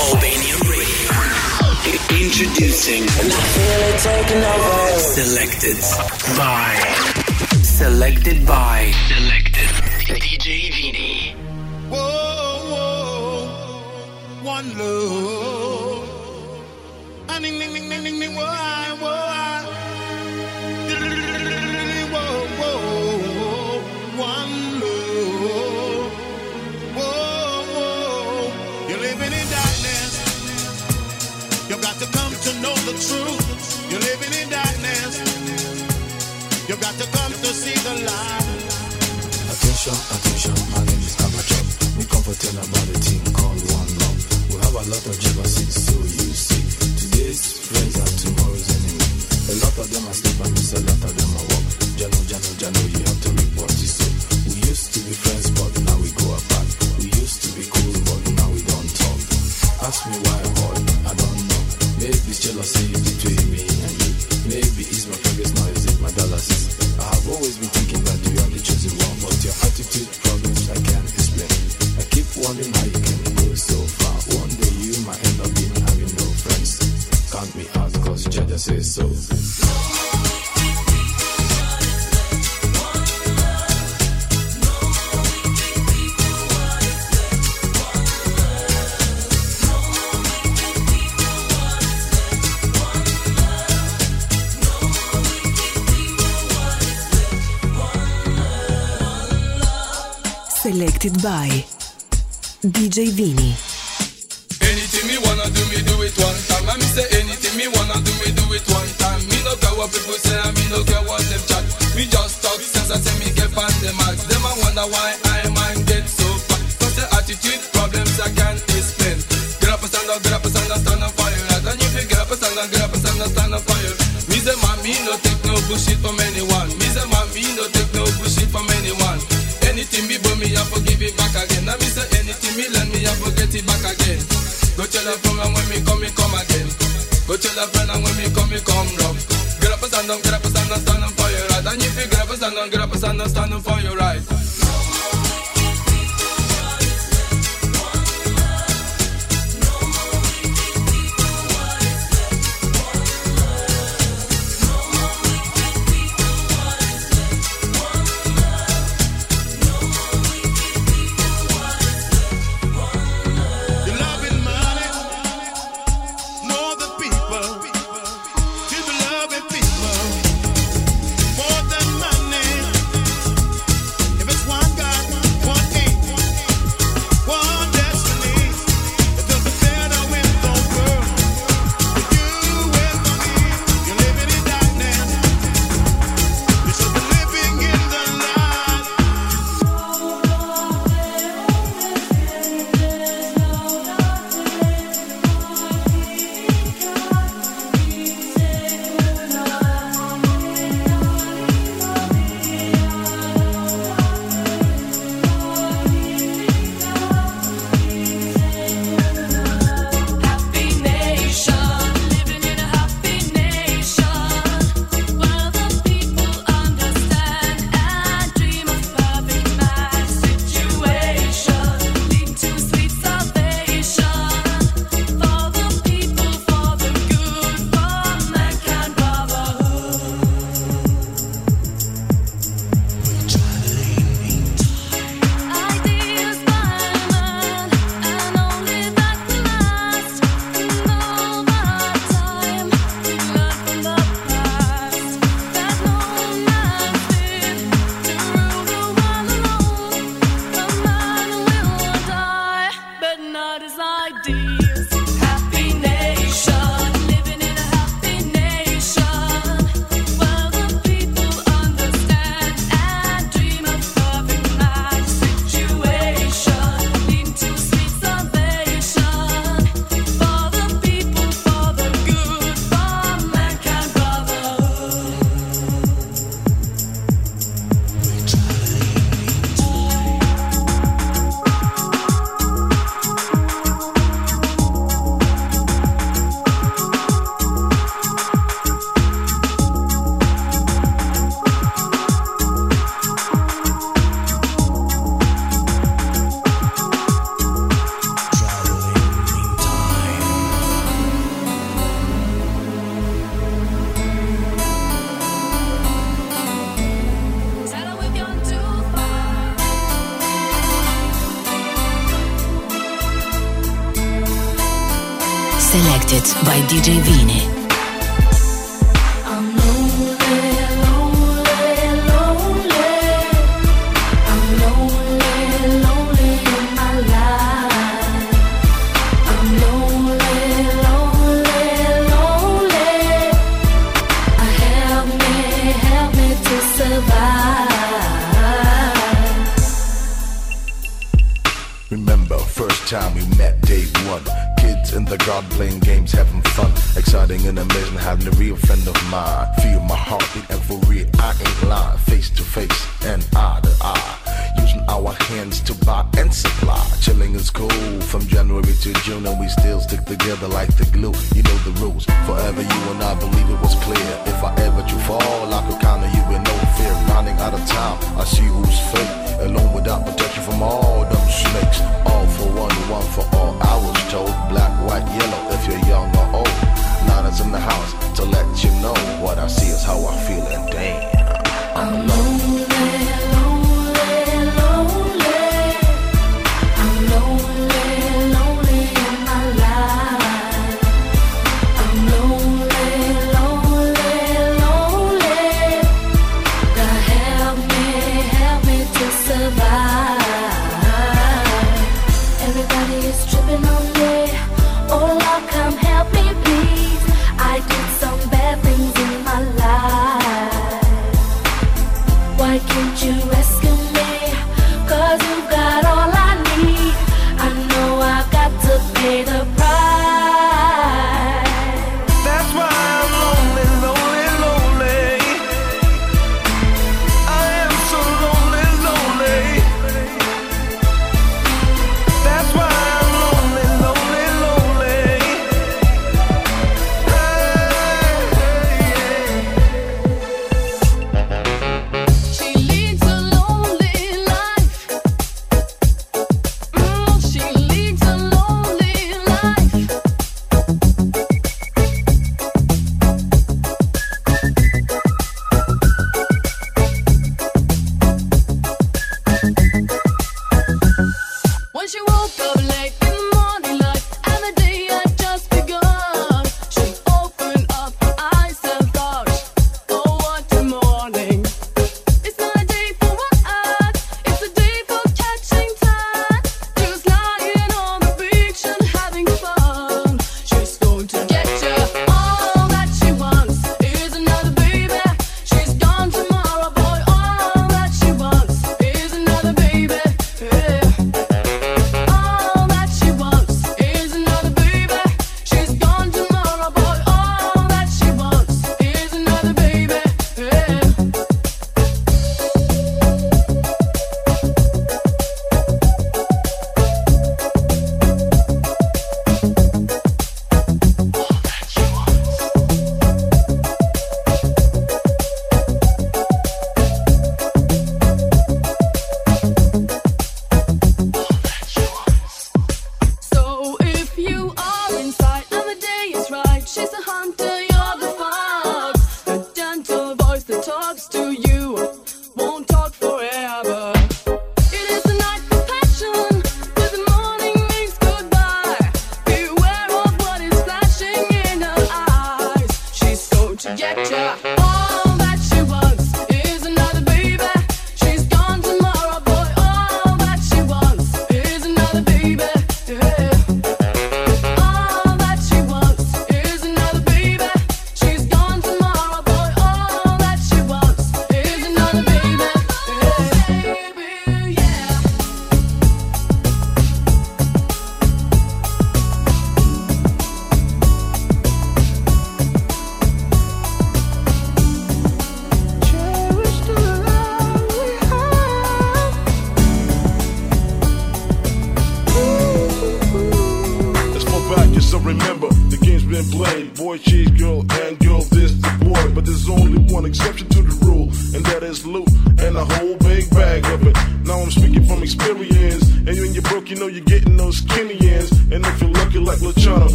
Albanian Radio. Introducing Selected by Selected by Selected DJ Vini. Whoa, whoa, one love. The truth. You're living in darkness. You've got to come to see the light. Attention, attention, my name is Abachop. We come for tell about a thing called one love. We have a lot of jealousy, so you see. Today's friends are tomorrow's enemy. A lot of them are sleep and miss a lot of them are walk. Jano, Jano, Jano, you have to report it so. We used to be friends, but now we go apart. We used to be cool, but now we don't talk. Ask me why, boy. Maybe jealousy between me and you. Maybe it's my now is it my dollars. I have always been Selected by DJ Vini. Anything me wanna do, me do it one time. I me say anything me wanna do, me do it one time. Me no care what people say, me no care what them chat. Me just talk sense, I say me get on the max. Them I wonder why I mind get so fat. Cause the attitude problems I can't explain. Get up and stand up, get up and stand up, stand up for right. And if you get up and stand up, get up and stand up, stand up for your Me say me no take no bullshit from anyone. Me say me no take me, it back again. Me say anything me lend me, I forget it back again. Go tell a friend and when me come, me come again. Go tell a friend and when me come, me come rough. Get up and stand up, get up and stand up, stand up for your right. And if you get up and stand up, get up and stand up, stand up for your right.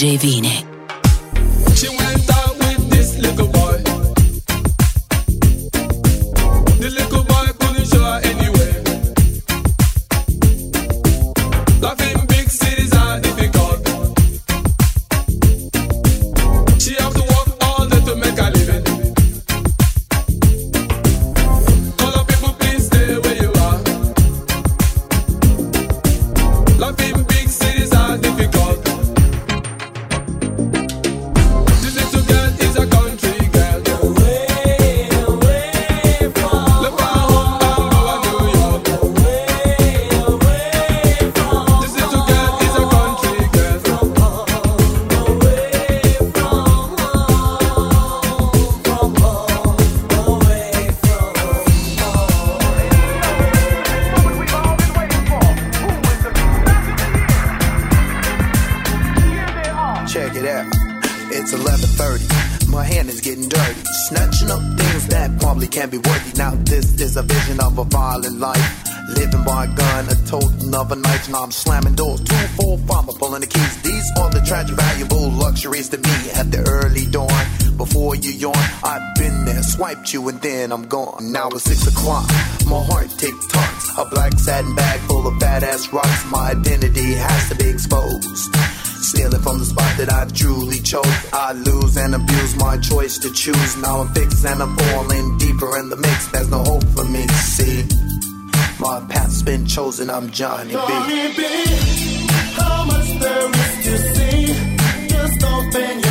DJ Vini. and I'm gone. Now it's six o'clock, my heart tick tocks. A black satin bag full of badass rocks. My identity has to be exposed. Stealing from the spot that I truly chose. I lose and abuse my choice to choose. Now I'm fixed and I'm falling deeper in the mix. There's no hope for me, see. My path's been chosen, I'm Johnny B. Johnny B. How much there is to see? Just open your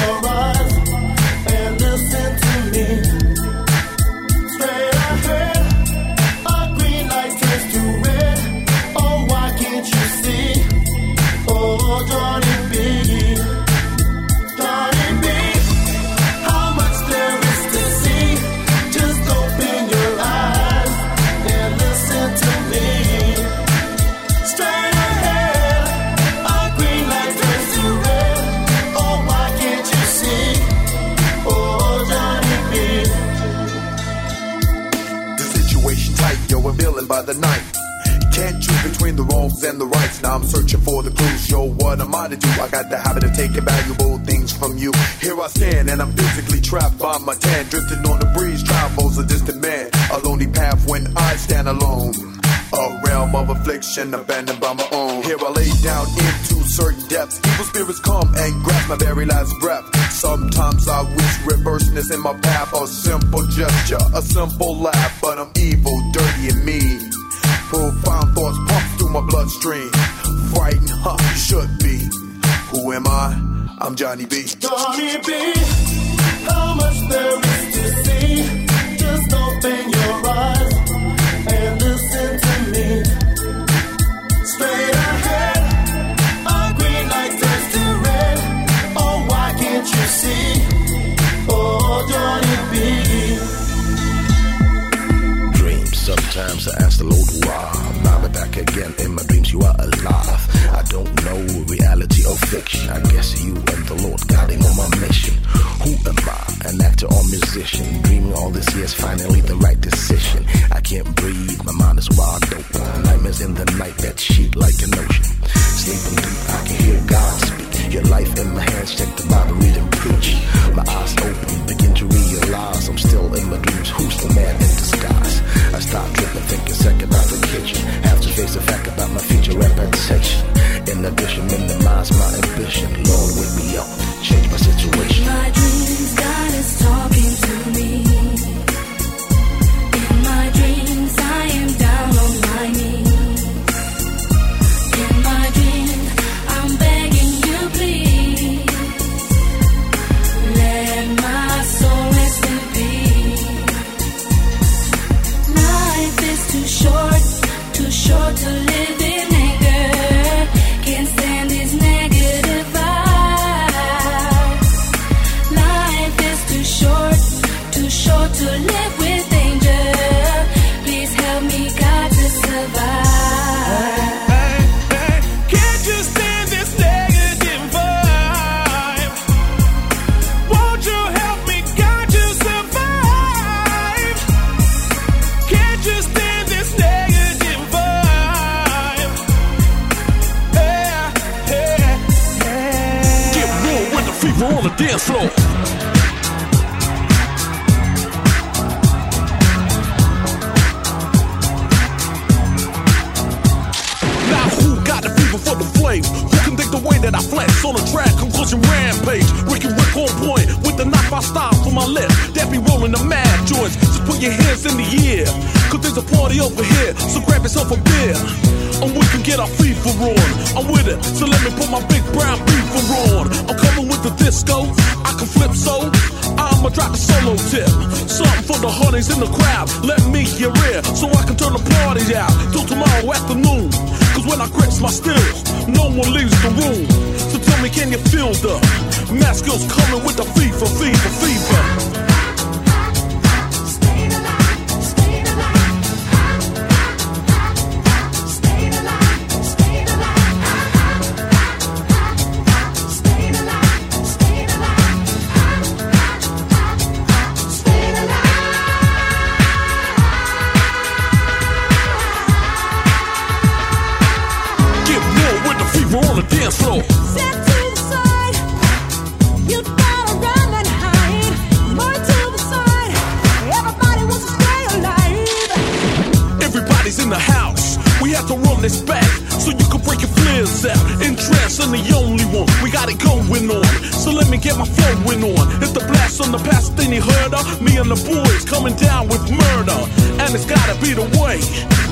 I'm searching for the clues. Yo, what am I to do? I got the habit of taking valuable things from you. Here I stand, and I'm physically trapped by my tan. Drifting on the breeze, travels a distant man. A lonely path when I stand alone. A realm of affliction abandoned by my own. Here I lay down into certain depths. Evil spirits come and grasp my very last breath. Sometimes I wish reverseness in my path. A simple gesture, a simple laugh. But I'm evil, dirty, and mean. Profound thoughts through my bloodstream. Frightened, huh? Should be. Who am I? I'm Johnny B. Johnny B. How much there is to see? Just open your eyes and listen to me. Straight year's finally the right dance floor. Now who got the fever for the flames? Who can dig the way that I flex on the track? Conclusion rampage. Ricky Rick on point with the knife I style for my left. That be rolling the mad joints. Just put your hands in the air. Cause there's a party over here. So grab yourself a beer. And we can get our fever on. I'm with it. So let me put my big brown Something the honeys in the crowd. Let me hear it. So I can turn the party out till tomorrow afternoon. Cause when I grips my stills, no one leaves the room. So tell me, can you feel the mask coming with the fever, fever, fever? Back so you can break your flares out. In trance, I'm the only one. We got it going on. So let me get my flowing on. It's the blast on the past thing you heard. Me and the boys coming down with murder. And it's gotta be the way.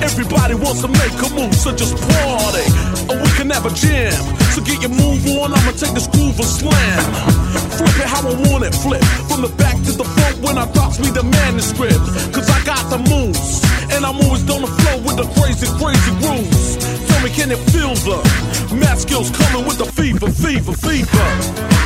Everybody wants to make a move, so just party. Or we can have a jam. So get your move on, I'ma take this groove and slam. Flip it how I want it, flip. From the back to the front when I drops me the manuscript. Cause I got the moves. And I'm always on the flow with the crazy, crazy grooves. Tell me, can it feel the math skills coming with the fever, fever, fever?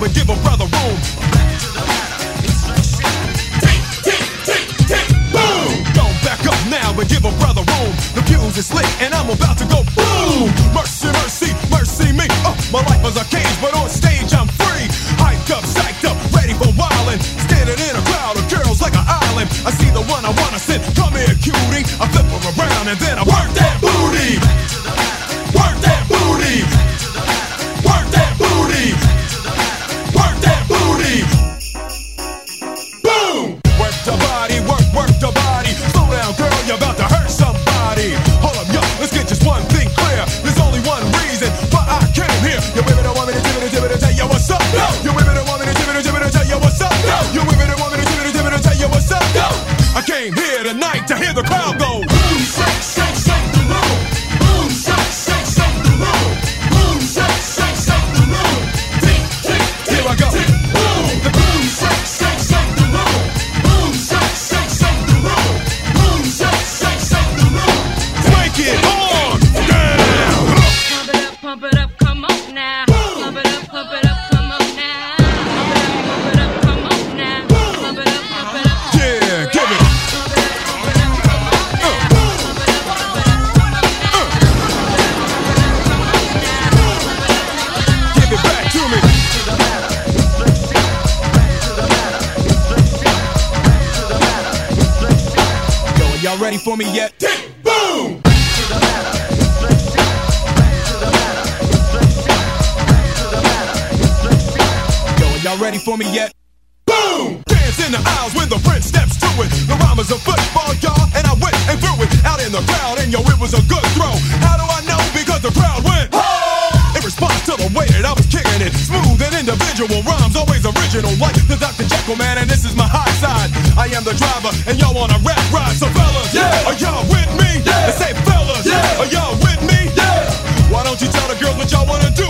would give a brother Y'all ready for me yet? Tick, boom! Y'all ready for me yet? Boom! Dance in the aisles when the French steps to it. The rhyme is a football, y'all, and I went and threw it out in the crowd, and yo, it was a good throw. How do I know? Because the crowd went, oh! In response to the way that I'm smooth and individual rhymes, always original, like the Dr. Jekyll man, and this is my hot side. I am the driver, and y'all want a rap ride. So fellas, yeah, are y'all with me? Yeah. I say fellas, yeah, are y'all with me? Yeah. Why don't you tell the girls what y'all wanna do?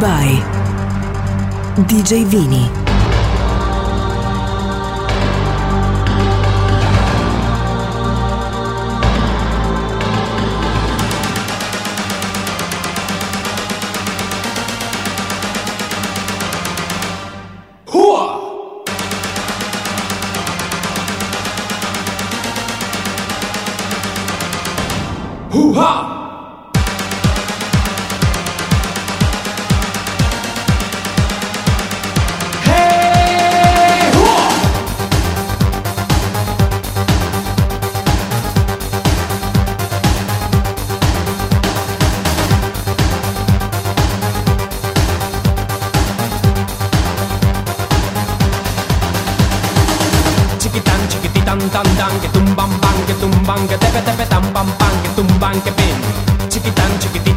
Goodbye DJ Vini.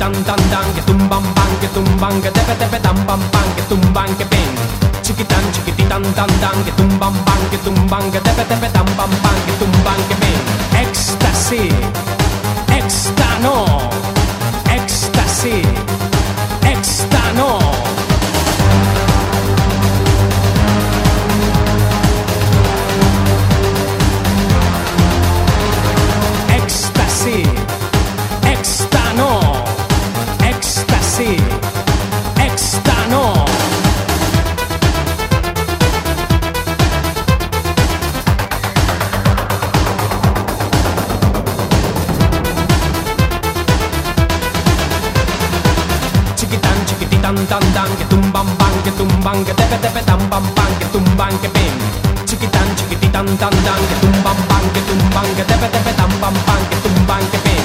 dan dan dan bam, tumban pan que tumban que tepe tepe tan pan pan que tumban que pen chiquitan chiquititan tan tum bam tumban pan tum tumban que tepe tepe bam pan pan tum tumban que pen ecstasy. Éxtano ecstasy. tumban, que pim. Chiquitán, chiquititán, tan, tan, que tumban, pan, que tumban, que tepe, tepe, tan, pan, pan, que tumban, que pim.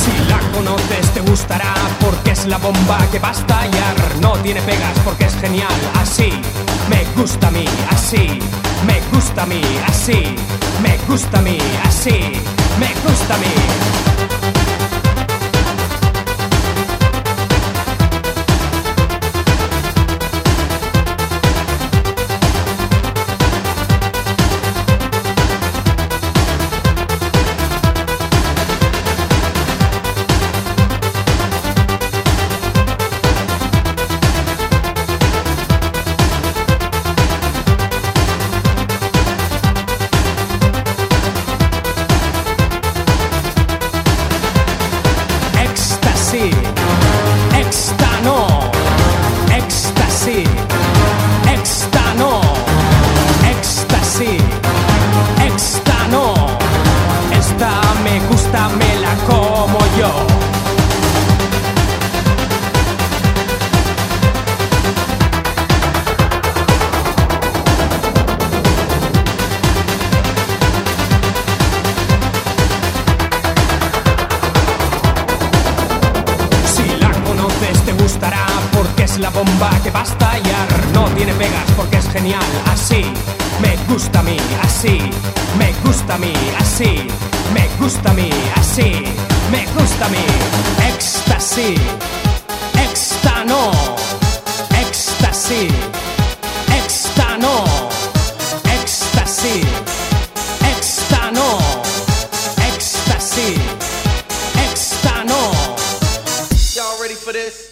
Si la conoces te gustará porque es la bomba que va a estallar. No tiene pegas porque es genial, así me gusta a mí, así me gusta a mí, así me gusta a mí, así me gusta a mí. for this?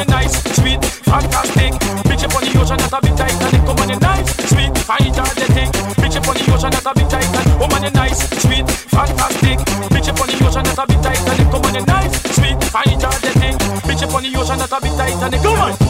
on the nice, sweet, fantastic. Bitch up on the ocean that a bit Titanic. Come on the nice, sweet, fantastic. Bitch up on the ocean that a bit Titanic. Come on the nice, sweet, fantastic. Bitch up on the ocean that a bit Titanic. Come on the nice, sweet, fantastic. Bitch up on the ocean that a bit Titanic. Come on.